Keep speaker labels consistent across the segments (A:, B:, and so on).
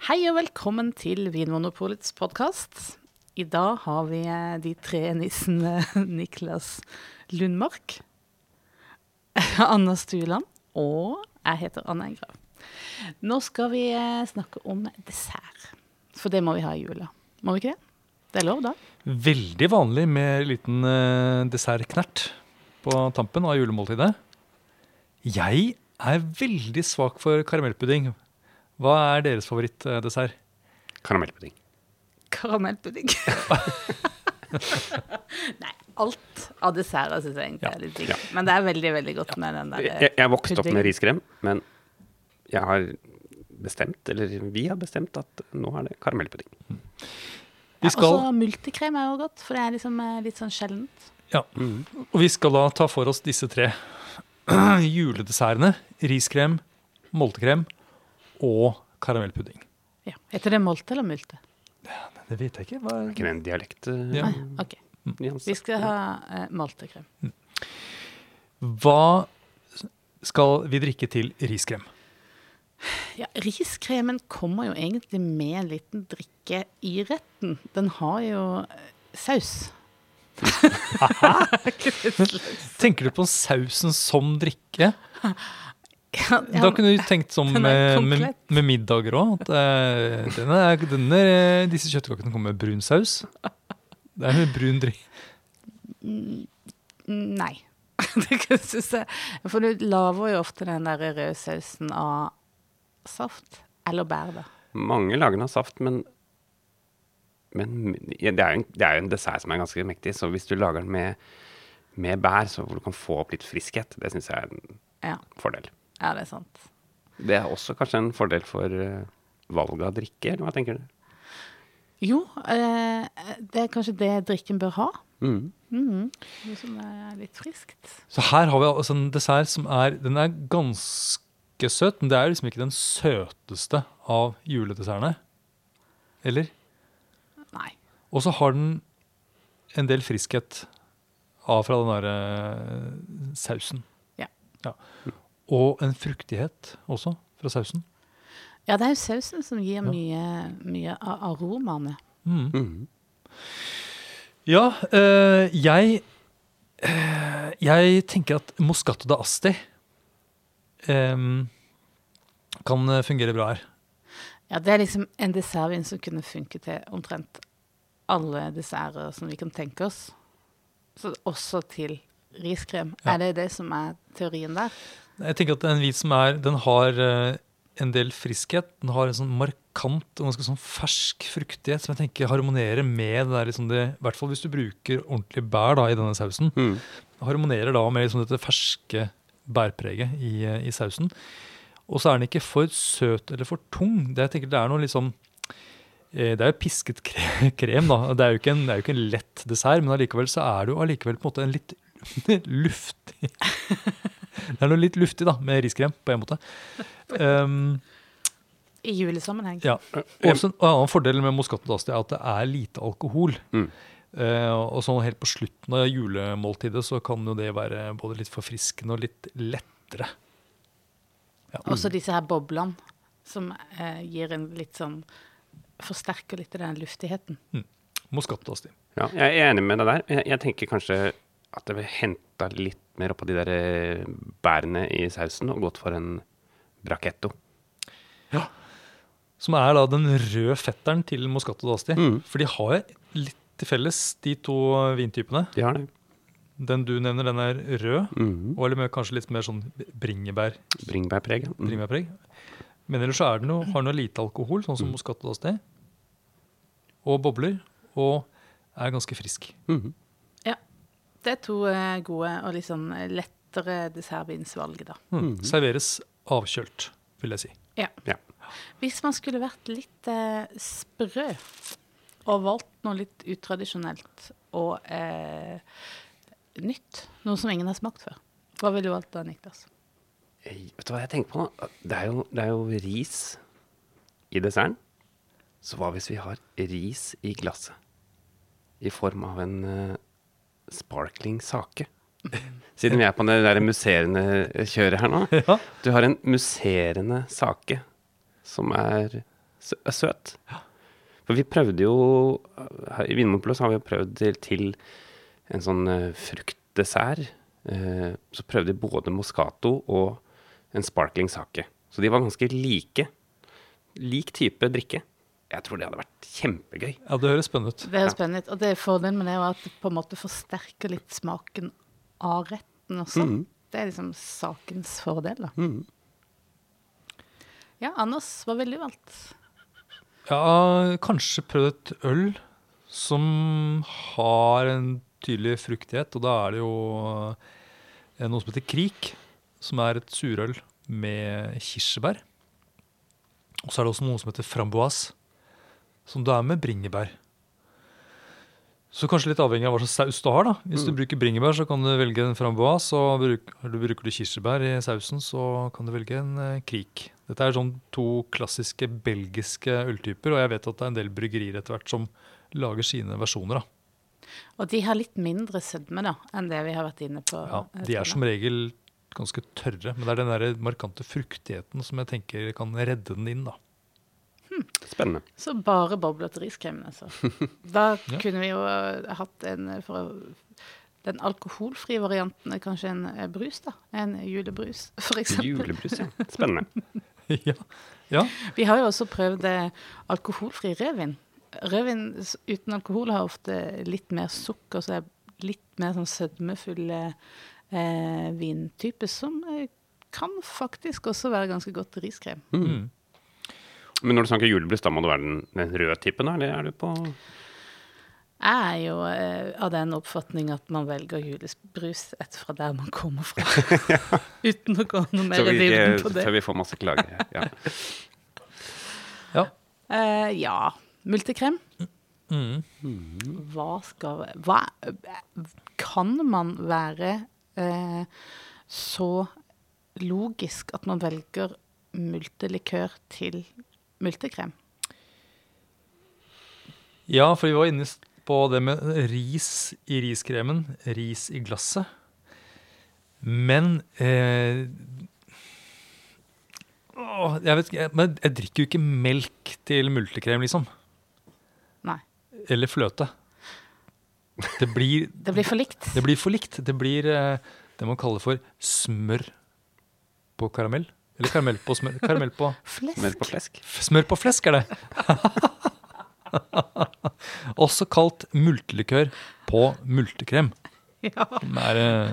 A: Hei og velkommen til Vinmonopolets podkast. I dag har vi eh, de tre nissene Niklas Lundmark, Anna Stuland og jeg heter Anna Engrav. Nå skal vi eh, snakke om dessert, for det må vi ha i jula. Må vi ikke det? Det er lov, da?
B: Veldig vanlig med liten uh, dessertknert på tampen av julemåltidet. Jeg er veldig svak for karamellpudding. Hva er deres favorittdessert?
C: Karamellpudding.
A: Karamellpudding. Nei, alt av desserter syns jeg egentlig
B: Ja.
A: er litt digg.
C: Ja.
A: Men det er veldig, veldig godt med den der
C: Jeg, jeg vokste opp med riskrem, men jeg har bestemt, eller vi har bestemt, at nå er det karamellpudding.
B: Vi
A: Ja, Også multekrem er jo godt, for det er liksom eh, litt sånn sjeldent.
B: ja, og vi skal da ta for oss disse tre juledessertene. Riskrem, moltekrem og karamellpudding.
A: Ja. Heter det molte eller multe?
B: Det vet jeg ikke. Hva
C: Er ikke det en dialekt? eh,
B: Ja.
A: Ah, ok.
C: nyanse?
A: Vi skal ha eh, maltekrem.
B: Hva skal vi drikke til riskrem?
A: Ja, riskremen kommer jo egentlig med en liten drikke i retten. Den har jo eh, saus.
B: Tenker du på sausen som drikke?
A: Ja, ja,
B: Da kunne du tenkt
A: sånn
B: med, med, med middager òg. Denne, denne, disse kjøttkakene kommer med brun saus. Det er brun drikk.
A: Nei. det kan jeg synes. For du lager jo ofte den der røde sausen av saft eller bær, da.
C: Mange lager den av saft, men, men det, er en, det er jo en dessert som er ganske mektig, så hvis du lager den med, med bær, så hvor du kan få opp litt friskhet, det syns jeg er en
A: Ja,
C: fordel.
A: Ja det er sant.
C: Det er også kanskje en fordel for valget valg av drikke, eller hva tenker du?
A: Jo, eh, det er kanskje det drikken bør ha.
C: Mm.
A: Mm. Noe som er litt friskt.
B: Så her har vi altså en dessert som er Den er ganske søt, men det er liksom ikke den søteste av juledessertene. Eller?
A: Nei.
B: Og så har den en del friskhet av fra den derre sausen.
A: Ja.
B: ja. Og en fruktighet også fra sausen.
A: Ja, det er jo sausen som gir mye, mye av aromaene.
B: Mm.
C: Mm.
B: Ja, øh, jeg øh, Jeg tenker at Moscato da Asti øh, kan fungere bra her.
A: Ja, det er liksom en dessertvin som kunne funke til omtrent alle desserter som vi kan tenke oss. Så også til riskrem.
B: Ja.
A: Er det det som er teorien der?
B: Jeg tenker at en vin som er Den har eh, en del friskhet. Den har en sånn markant og ganske sånn fersk fruktighet som jeg tenker harmonerer med det der liksom det, I hvert fall hvis du bruker ordentlig bær da i denne sausen.
C: Mm.
B: Harmonerer da med liksom dette ferske bærpreget i, eh, i sausen. Og så er den ikke for søt eller for tung. Det, jeg tenker, det er noe liksom eh, Det er jo pisket krem, da. Det er jo ikke en, det er jo ikke en lett dessert, men allikevel så er det jo allikevel på en måte en litt luftig Det er noe litt luftig da, med riskrem, på en måte. Um,
A: I julesammenheng.
B: ja. Også en annen fordel med Moscato d'Asti er at det er lite alkohol.
C: Mm.
B: Uh, og sånn helt på slutten av julemåltidet så kan jo det være både litt forfriskende og litt lettere.
A: Også disse her boblene som uh, gir en litt sånn Forsterker litt den luftigheten.
B: Mm. d'Asti.
C: Ja, jeg er enig med deg der. Jeg, jeg tenker kanskje at jeg vil henta litt mer oppå de der eh, bærene i sausen og gått for en brachetto.
B: Som er da den røde fetteren til Moscato d'Asti.
C: Mm.
B: For de har litt til felles, de to vintypene.
C: De har det.
B: Den du nevner, den er rød,
C: Mm.
B: og eller kanskje litt mer sånn bringebær,
C: Bringebærpreg. ja. Mm.
B: bringebærpreg. Men ellers så er den jo, har den jo lite alkohol, sånn som
C: Mm.
B: Moscato d'Asti. Og bobler. Og er ganske frisk.
C: Mhm.
A: Det er to eh, gode og litt sånn lettere dessertvinsvalg, da.
B: Mm.
C: Mhm.
B: Serveres avkjølt, vil jeg si.
A: Ja.
C: Ja.
A: Hvis man skulle vært litt eh, sprø og valgt noe litt utradisjonelt og eh, nytt, noe som ingen har smakt før, hva ville du valgt da, Niklas?
C: Jeg, Vet du hva jeg tenker på nå? Det er jo, det er jo ris i desserten. Så hva hvis vi har ris i glasset? I form av en eh, sparkling sake. Siden vi er på det der musserende kjøret her nå.
B: Ja.
C: Du har en musserende sake som er sø- søt. For vi prøvde jo I Vinmonopolet har vi prøvd til, til en sånn eh, fruktdessert. Eh, så prøvde vi både Moscato og en sparkling sake. Så de var ganske like. Lik type drikke. Jeg tror det hadde vært kjempegøy.
B: Ja, det høres spennende ut.
A: Det er spennende. ut. Og det fordelen med det er at det på en måte forsterker litt smaken av retten også.
C: Mm.
A: Det er liksom sakens fordel, da.
C: Mm.
A: Ja, Anders, hva ville du valgt?
B: Ja, kanskje prøvd et øl som har en tydelig fruktighet, og da er det jo eh, noe som heter Krik, som er et surøl med kirsebær. Og så er det også noe som heter Framboise, som du er med bringebær. Så kanskje litt avhengig av hva slags saus du har. da. Hvis du bruker bringebær, så kan du velge en framboise. Og bruker du, bruker du kirsebær i sausen, så kan du velge en eh, krik. Dette er sånn to klassiske belgiske øltyper, og jeg vet at det er en del bryggerier etter hvert som lager sine versjoner. da.
A: Og de har litt mindre sødme da, enn det vi har vært inne på.
B: Ja,
A: eh,
B: de er som regel ganske tørre, men det er den der markante fruktigheten som jeg tenker kan redde den inn. da.
C: Spennende.
A: Så bare boblete riskrem, altså. Da
B: Ja.
A: kunne vi jo eh, hatt en eh, for å- Den alkoholfrie varianten er kanskje en eh, brus, da. En julebrus, eksempel.
C: Julebrus, ja. Spennende.
B: ja. ja.
A: Vi har jo også prøvd eh, alkoholfri rødvin. Rødvin uten alkohol har ofte litt mer sukker, så er litt mer sånn sødmefulle eh, vintype, som eh, kan faktisk også være ganske godt riskrem.
B: Mm.
C: Men når du snakker julebrus, da må det være den, den røde tippen, da, Eller er du på
A: Jeg er jo eh, av den oppfatning at man velger julebrus etter fra der man kommer fra. Uten å gå noe mer i dybden på det.
C: før vi får masse klager. Ja.
B: ja.
A: Eh, ja. Multekrem.
B: Mm.
A: Hva skal Hva Kan man være eh, så logisk at man velger multelikør til multekrem?
B: Ja, for vi var inne på det med ris i riskremen, ris i glasset. Men eh, å, jeg vet jeg, men jeg drikker jo ikke melk til multekrem, liksom.
A: Nei.
B: Eller fløte. Det blir,
A: Det blir for likt.
B: det blir for likt. Det blir eh, det man kaller for smør på karamell. Eller karamell på smør. Karamell på
A: Flesk.
C: Smør på flesk.
B: F- Smør på flesk er det. Også kalt multelikør på multekrem.
A: Ja.
B: Er uh...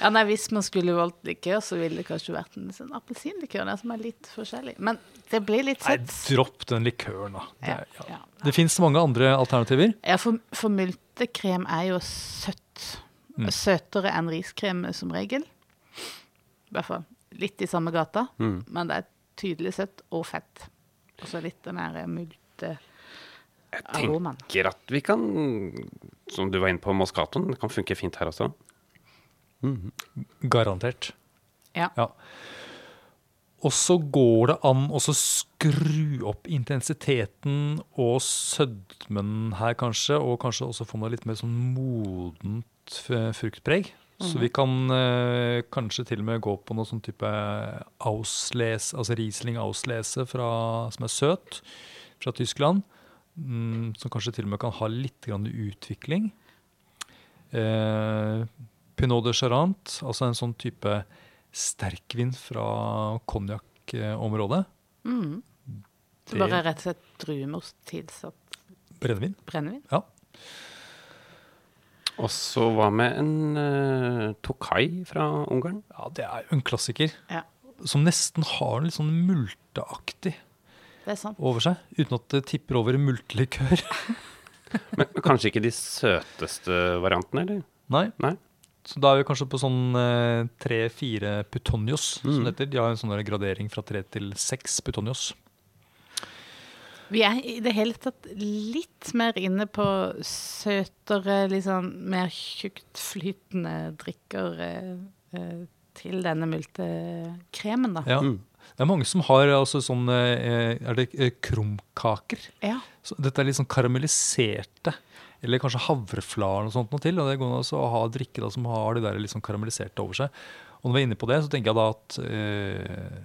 A: ja, nei, Hvis man skulle valgt likør, så ville det kanskje vært en sånn appelsinlikør som er litt forskjellig. Men det blir litt
B: Nei, dropp den likøren, da. Det,
A: Ja,
B: ja.
A: ja.
B: det fins mange andre alternativer.
A: Ja, for, for multekrem er jo søtt.
B: Mm.
A: Søtere enn riskrem som regel. I hvert fall litt i samme gata,
C: Mm.
A: men det er tydelig søtt og fett. Og så litt den der multe
C: Jeg tenker at vi kan, som du var inne på, Moscatoen, det kan funke fint her også.
B: Garantert.
A: Ja.
B: Ja. Og så går det an å skru opp intensiteten og sødmen her, kanskje. Og kanskje også få noe litt mer sånn modent f- Så vi kan eh, kanskje til og med gå på noe sånn type Auslese, altså Riesling Auslese fra, som er søt, fra Tyskland. Mm, som kanskje til og med kan ha litt grann utvikling. Eh, Pinot de Charente, altså en sånn type sterkvin fra konjakkområdet.
A: Mm. Så bare rett og slett druemost tilsatt
B: Brennevin.
A: brennevin.
B: Ja.
C: Og så hva med en uh, Tokai fra Ungarn?
B: ja, det er jo en klassiker.
A: Ja,
B: Som nesten har litt sånn multeaktig
A: det er sant.
B: over seg. Uten at det tipper over i multelikør.
C: Men, men kanskje ikke de søteste variantene, eller?
B: Nei.
C: Nei?
B: Så da er vi kanskje på sånn tre-fire putonios, som
C: Mm.
B: det heter. De har en sånn gradering fra tre til seks putonios.
A: Vi er i det hele tatt litt mer inne på søtere, liksom mer tjuktflytende drikker eh, eh, til denne multekremen, da.
B: Ja.
C: Mm.
B: Det er mange som har altså sånn eh, Er det eh, krumkaker?
A: Ja.
B: Så dette er litt sånn karamelliserte, eller kanskje havreflar og sånt noe til. Og det går an også å ha drikke da, som har de der litt sånn karamelliserte over seg. Og når vi er inne på det, så tenker jeg da at eh,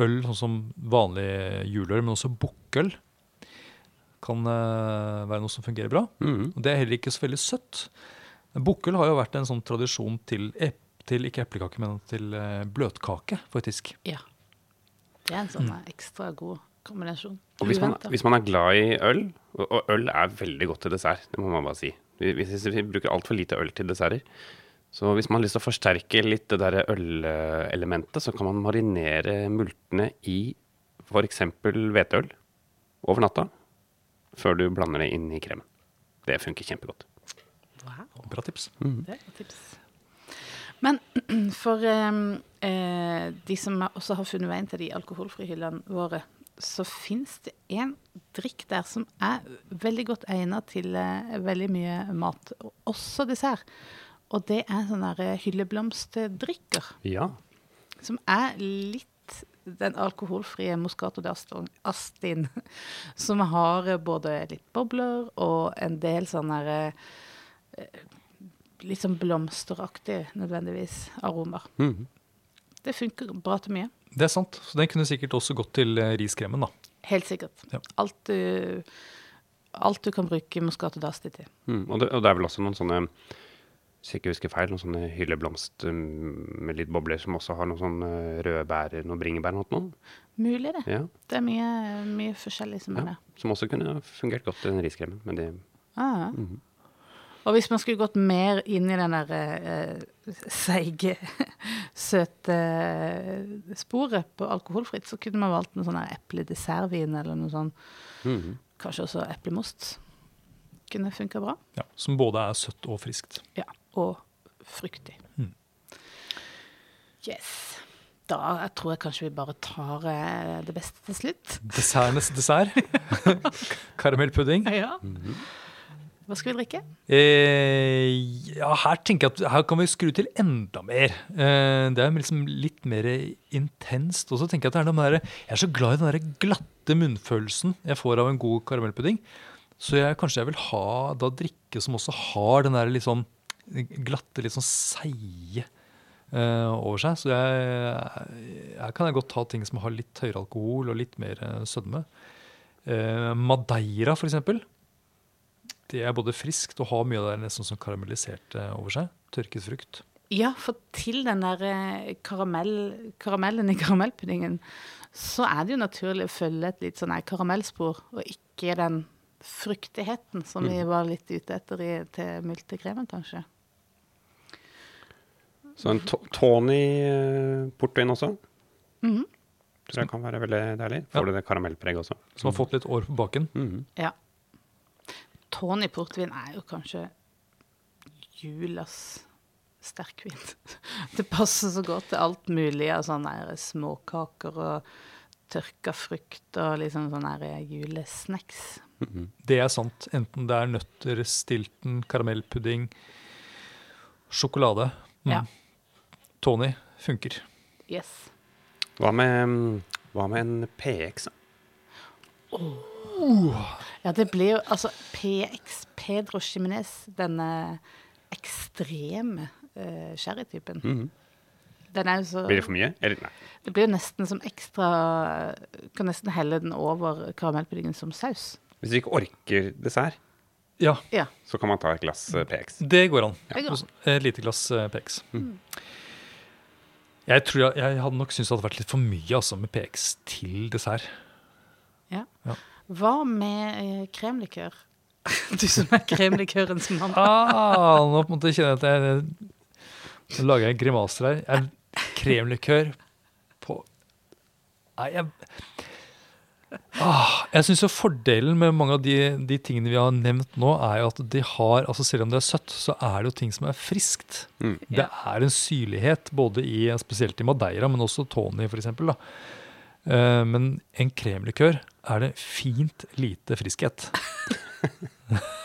B: øl, sånn som vanlig juleøl, men også bukkøl, kan uh, være noe som fungerer bra.
C: Mhm.
B: Og det er heller ikke så veldig søtt. Bukkøl har jo vært en sånn tradisjon til, ep til ikke eplekake, men til uh, bløtkake, faktisk.
A: Ja. Det er en sånn mm. ekstra god kombinasjon.
C: Og hvis man, hvis man er glad i øl, og, og øl er veldig godt til dessert, det må man bare si. Vi, vi, vi bruker altfor lite øl til desserter. Så hvis man har lyst til å forsterke litt det der ølelementet, så kan man marinere multene i f.eks. hveteøl over natta, før du blander det inn i kremen. Det funker kjempegodt.
A: Wow.
B: Bra tips.
A: Det er et tips. Men for eh, de som også har funnet veien til de alkoholfrie hyllene våre, så fins det en drikk der som er veldig godt egnet til eh, veldig mye mat, og også dessert. Og det er sånne der hylleblomstdrikker,
C: Ja.
A: som er litt den alkoholfrie Moscato d'Astin, som har både litt bobler og en del sånne eh, litt sånn blomsteraktig nødvendigvis aromaer.
C: Mhm.
A: Det funker bra til mye.
B: Det er sant. Så den kunne sikkert også gått til eh, riskremen, da.
A: Helt sikkert.
B: Ja.
A: Alt, du, alt du kan bruke Moscato til.
C: Mm. Og, det, og det er vel også noen sånne hvis jeg ikke husker feil, noen sånne hylleblomst um, med litt bobler som også har noen sånne røde bær, noen bringebær eller noe.
A: Mulig, det.
C: Ja.
A: Det er mye, mye forskjellig som er
C: ja.
A: det.
C: Som også kunne fungert godt i den riskremen. Men det
A: Ah. Og hvis man skulle gått mer inn i den der eh, seige, søte sporet på alkoholfritt, så kunne man valgt noe sånn epledessertvin eller noe sånn.
C: Mhm.
A: Kanskje også eplemost. Kunne funka bra.
B: Ja, som både er søtt og friskt.
A: Ja. Og fruktig.
B: Mm.
A: Yes. Da jeg tror jeg kanskje vi bare tar eh, det beste til slutt.
B: Dessertenes dessert. Karamellpudding.
A: Ja. Hva skal vi drikke?
B: Eh, ja, her tenker jeg at her kan vi skru til enda mer. Eh, det er liksom litt mer intenst. Og så tenker jeg at det er noe med der, Jeg er så glad i den der glatte munnfølelsen jeg får av en god karamellpudding. Så jeg, kanskje jeg vil ha da drikke som også har den der litt sånn glatte, litt sånn seige uh, over seg. Så jeg, her kan jeg godt ta ting som har litt høyere alkohol og litt mer uh, sødme. Uh, Madeira, for eksempel. Det er både friskt og har mye av det der nesten som karamellisert over seg. Tørket frukt.
A: Ja, for til den der karamell, karamellen i karamellpuddingen, så er det jo naturlig å følge et litt sånn karamellspor, og ikke den fruktigheten som vi var litt ute etter i, til multekremen, kanskje.
C: Så en to- tawny eh, portvin også.
A: Mhm.
C: Tror jeg kan være veldig deilig. Får du det karamellpreget også.
B: Som har fått litt år på baken.
C: Mhm.
A: Ja. Tawny portvin er jo kanskje julas sterkvin. Det passer så godt til alt mulig av sånne småkaker og tørka frukt og liksom sånne julesnacks. Mm -hmm.
B: Det er sant. Enten det er nøtter, stilton, karamellpudding, sjokolade. Mm.
A: Ja.
B: Tony funker.
A: Yes.
C: Hva med, mm, hva med en PX? da?
A: Ja, det blir jo altså PX, Pedro Jimenez, denne ekstreme uh, sherrytypen.
C: Mhm.
A: Den er jo så
C: Blir det for mye? Eller nei.
A: Det blir jo nesten som ekstra Kan nesten helle den over karamellpuddingen som saus.
C: Hvis du ikke orker dessert,
B: Ja,
A: Ja.
C: så kan man ta et glass eh, PX.
B: det går an.
A: Det går an.
B: Et lite glass PX. PX. Jeg tror jeg, jeg hadde nok syntes det hadde vært litt for mye altså, med PX til dessert.
A: ja.
B: Ja.
A: Hva med eh, kremlikør? Du som er kremlikørens mann.
B: Ah, nå på en måte kjenner jeg at jeg jeg lager jeg grimaser her. Jeg, kremlikør på Nei, jeg ah, Jeg synes jo fordelen med mange av de, de tingene vi har nevnt nå, er jo at de har altså Selv om det er søtt, så er det jo ting som er friskt.
C: Mm.
B: Det er en syrlighet, både i, spesielt i Madeira, men også Tony f.eks. Uh, men en kremlikør er det fint lite friskhet.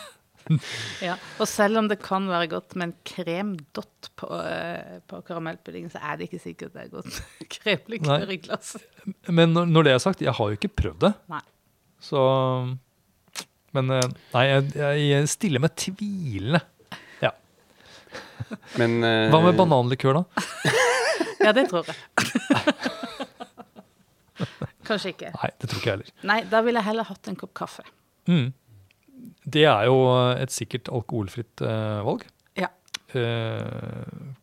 A: Ja. Og selv om det kan være godt med en kremdott på, eh, på karamellpuddingen, så er det ikke sikkert det er godt kremlikør i glass.
B: Men når, når det er sagt, jeg har jo ikke prøvd det.
A: Nei.
B: Så Men eh, nei, jeg, jeg stiller meg tvilende. Ja.
C: Men uh,
B: Hva med bananlikør, da?
A: Ja, det tror jeg. Kanskje ikke.
B: Nei, det tror ikke jeg heller.
A: Nei, da ville jeg heller hatt en kopp kaffe.
B: Mm. Det er jo et sikkert alkoholfritt eh, valg.
A: Ja.
B: Eh,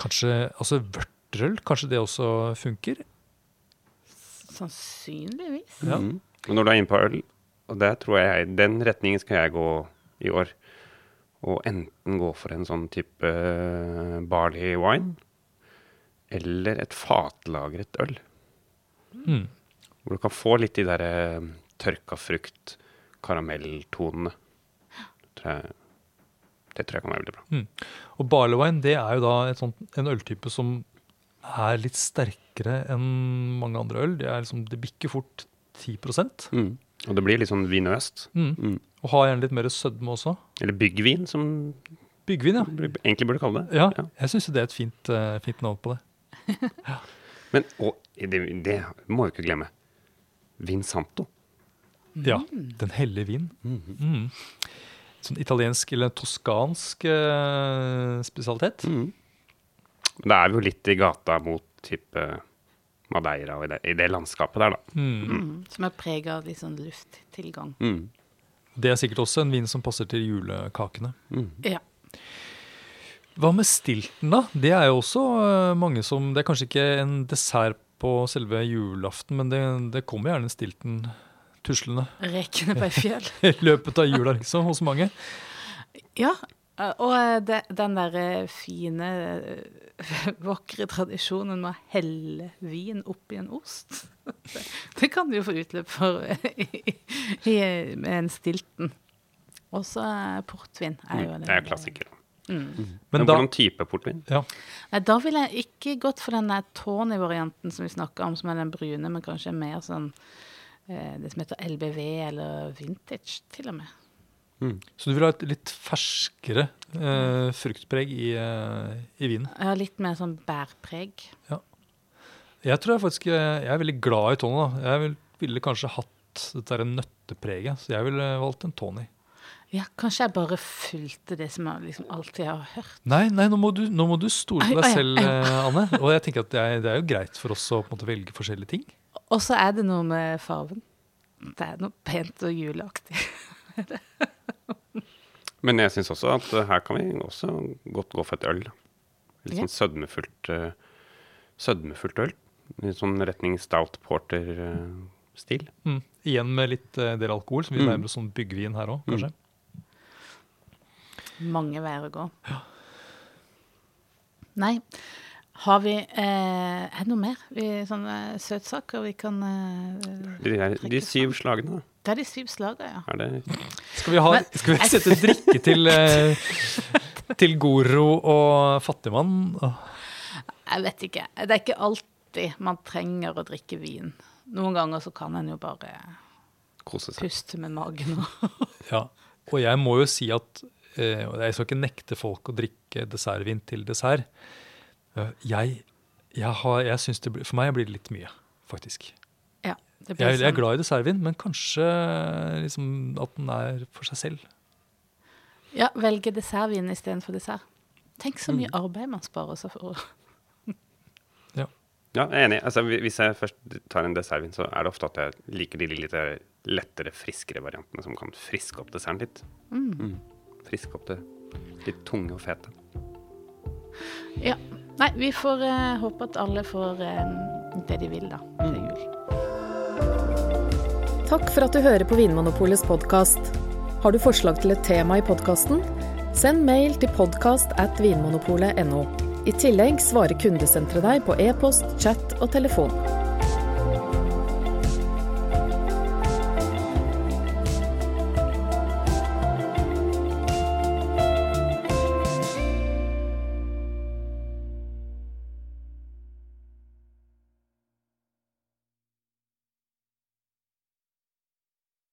B: kanskje Altså vørterøl, kanskje det også funker?
A: Sannsynligvis.
B: Ja.
C: Mm. Men når du er inne på øl, og det tror jeg, den retningen skal jeg gå i år. Og enten gå for en sånn type eh, barley wine, eller et fatlagret øl.
B: Mm.
C: Hvor du kan få litt de der eh, tørka frukt, karamelltonene. Det tror jeg, kan være veldig bra.
B: Og barleyvine det er jo da sånt, en øltype som er litt sterkere enn mange andre øl. Det, liksom, det bikker fort 10
C: Mm. Og det blir litt sånn vinøst.
B: mm.
C: Mm.
B: Og har gjerne litt mer sødme også.
C: Eller byggvin, som
B: Byggvin, ja.
C: egentlig burde kalle det.
B: Ja,
C: Ja.
B: jeg syns det er et fint, uh, fint navn på det.
C: Men og, det, det må vi ikke glemme. Vinsanto.
B: Ja, Den hellige vin. Mm. Sånn italiensk eller toskansk eh, spesialitet.
C: Mm. Men Da er vi jo litt i gata mot type Madeira og i det, i det landskapet der, da.
B: Mm.
A: Mm. Som er prega av litt sånn lufttilgang.
C: Mm.
B: Det er sikkert også en vin som passer til julekakene.
C: Mm.
A: Ja.
B: Hva med stilten, da? Det er jo også eh, mange som Det er kanskje ikke en dessert på selve julaften, men det, det kommer gjerne stilten tuslende
A: Rekene på ei fjell.
B: i løpet av jula, liksom, hos mange.
A: Ja, eh, og eh, det, den derre fine, eh, vakre tradisjonen med å helle vin oppi en ost. Det, det kan du jo få utløp for i, i, med en stilten. Også så portvin er jo
C: Mm. Det er klassiker.
A: Mm.
C: Men,
B: Men da,
C: hvordan type portvin?
B: ja,
A: Nei, da ville jeg ikke gått for den der Tawny-varianten som vi snakka om, som er den brune, men kanskje mer sånn eh, det som heter LBV eller vintage, til og med.
B: Så du vil ha et litt ferskere eh, fruktpreg i, eh, i vinen?
A: Ja, litt mer sånn bærpreg.
B: Jeg tror jeg faktisk jeg er veldig glad i Tony. da. Jeg vil, ville kanskje hatt dette nøttepreget, så jeg ville valgt en Tony.
A: Ja, kanskje jeg bare fulgte det som jeg liksom alltid har hørt.
B: Nei, nei nå, må du, nå må du stole på deg selv, eh, Anne. Og jeg tenker at det er, det er jo greit for oss å måte velge forskjellige ting.
A: Og så er det noe med farven. Det er noe pent og juleaktig.
C: Men jeg syns også at eh, her kan vi også godt gå for et øl. Litt sånn sødmefullt, eh, sødmefullt øl. Litt sånn retning stout porter-stil.
B: Mm. Igjen med litt eh, del alkohol, som vi
C: Mm.
B: nærmer oss sånn byggvin her òg, kanskje.
A: Mange veier å gå. Nei. Har vi eh, Er det noe mer? Vi, sånne søtsaker vi kan eh,
C: De, syv slagene.
A: Det er de syv slagene, ja.
C: Er det
B: Skal vi, ha,
A: Men-
B: skal vi sette drikke til, eh, til Goro og fattigmann?
A: Jeg vet ikke. Det er ikke alltid man trenger å drikke vin. Noen ganger så kan en jo bare
C: kose seg?
A: puste med magen.
B: Ja. Og jeg må jo si at eh, Jeg skal ikke nekte folk å drikke dessertvin til dessert. Eh, jeg, jeg, har, jeg synes det blir, For meg blir det litt mye, faktisk.
A: Ja, det blir
B: Jeg, jeg er
A: sånn.
B: glad i dessertvin, men kanskje liksom, at den er for seg selv.
A: Ja, velge dessertvin istedenfor dessert. Tenk så
B: Mm.
A: mye arbeid man sparer seg for.
C: Ja, jeg er enig. Altså, hvis jeg først tar en dessertvin, så er det ofte at jeg liker de litt lettere, friskere variantene som kan friske opp desserten litt. Mm. Friske opp det litt tunge og fete.
A: Ja. Nei, vi får eh, håpe at alle får eh, det de vil, da, til jul.
D: Takk for at du hører på Vinmonopolets podkast. Har du forslag til et tema i podkasten? Send mail til podkast at vinmonopolet.no. I tillegg svarer kundesenteret deg på e-post, chat og telefon.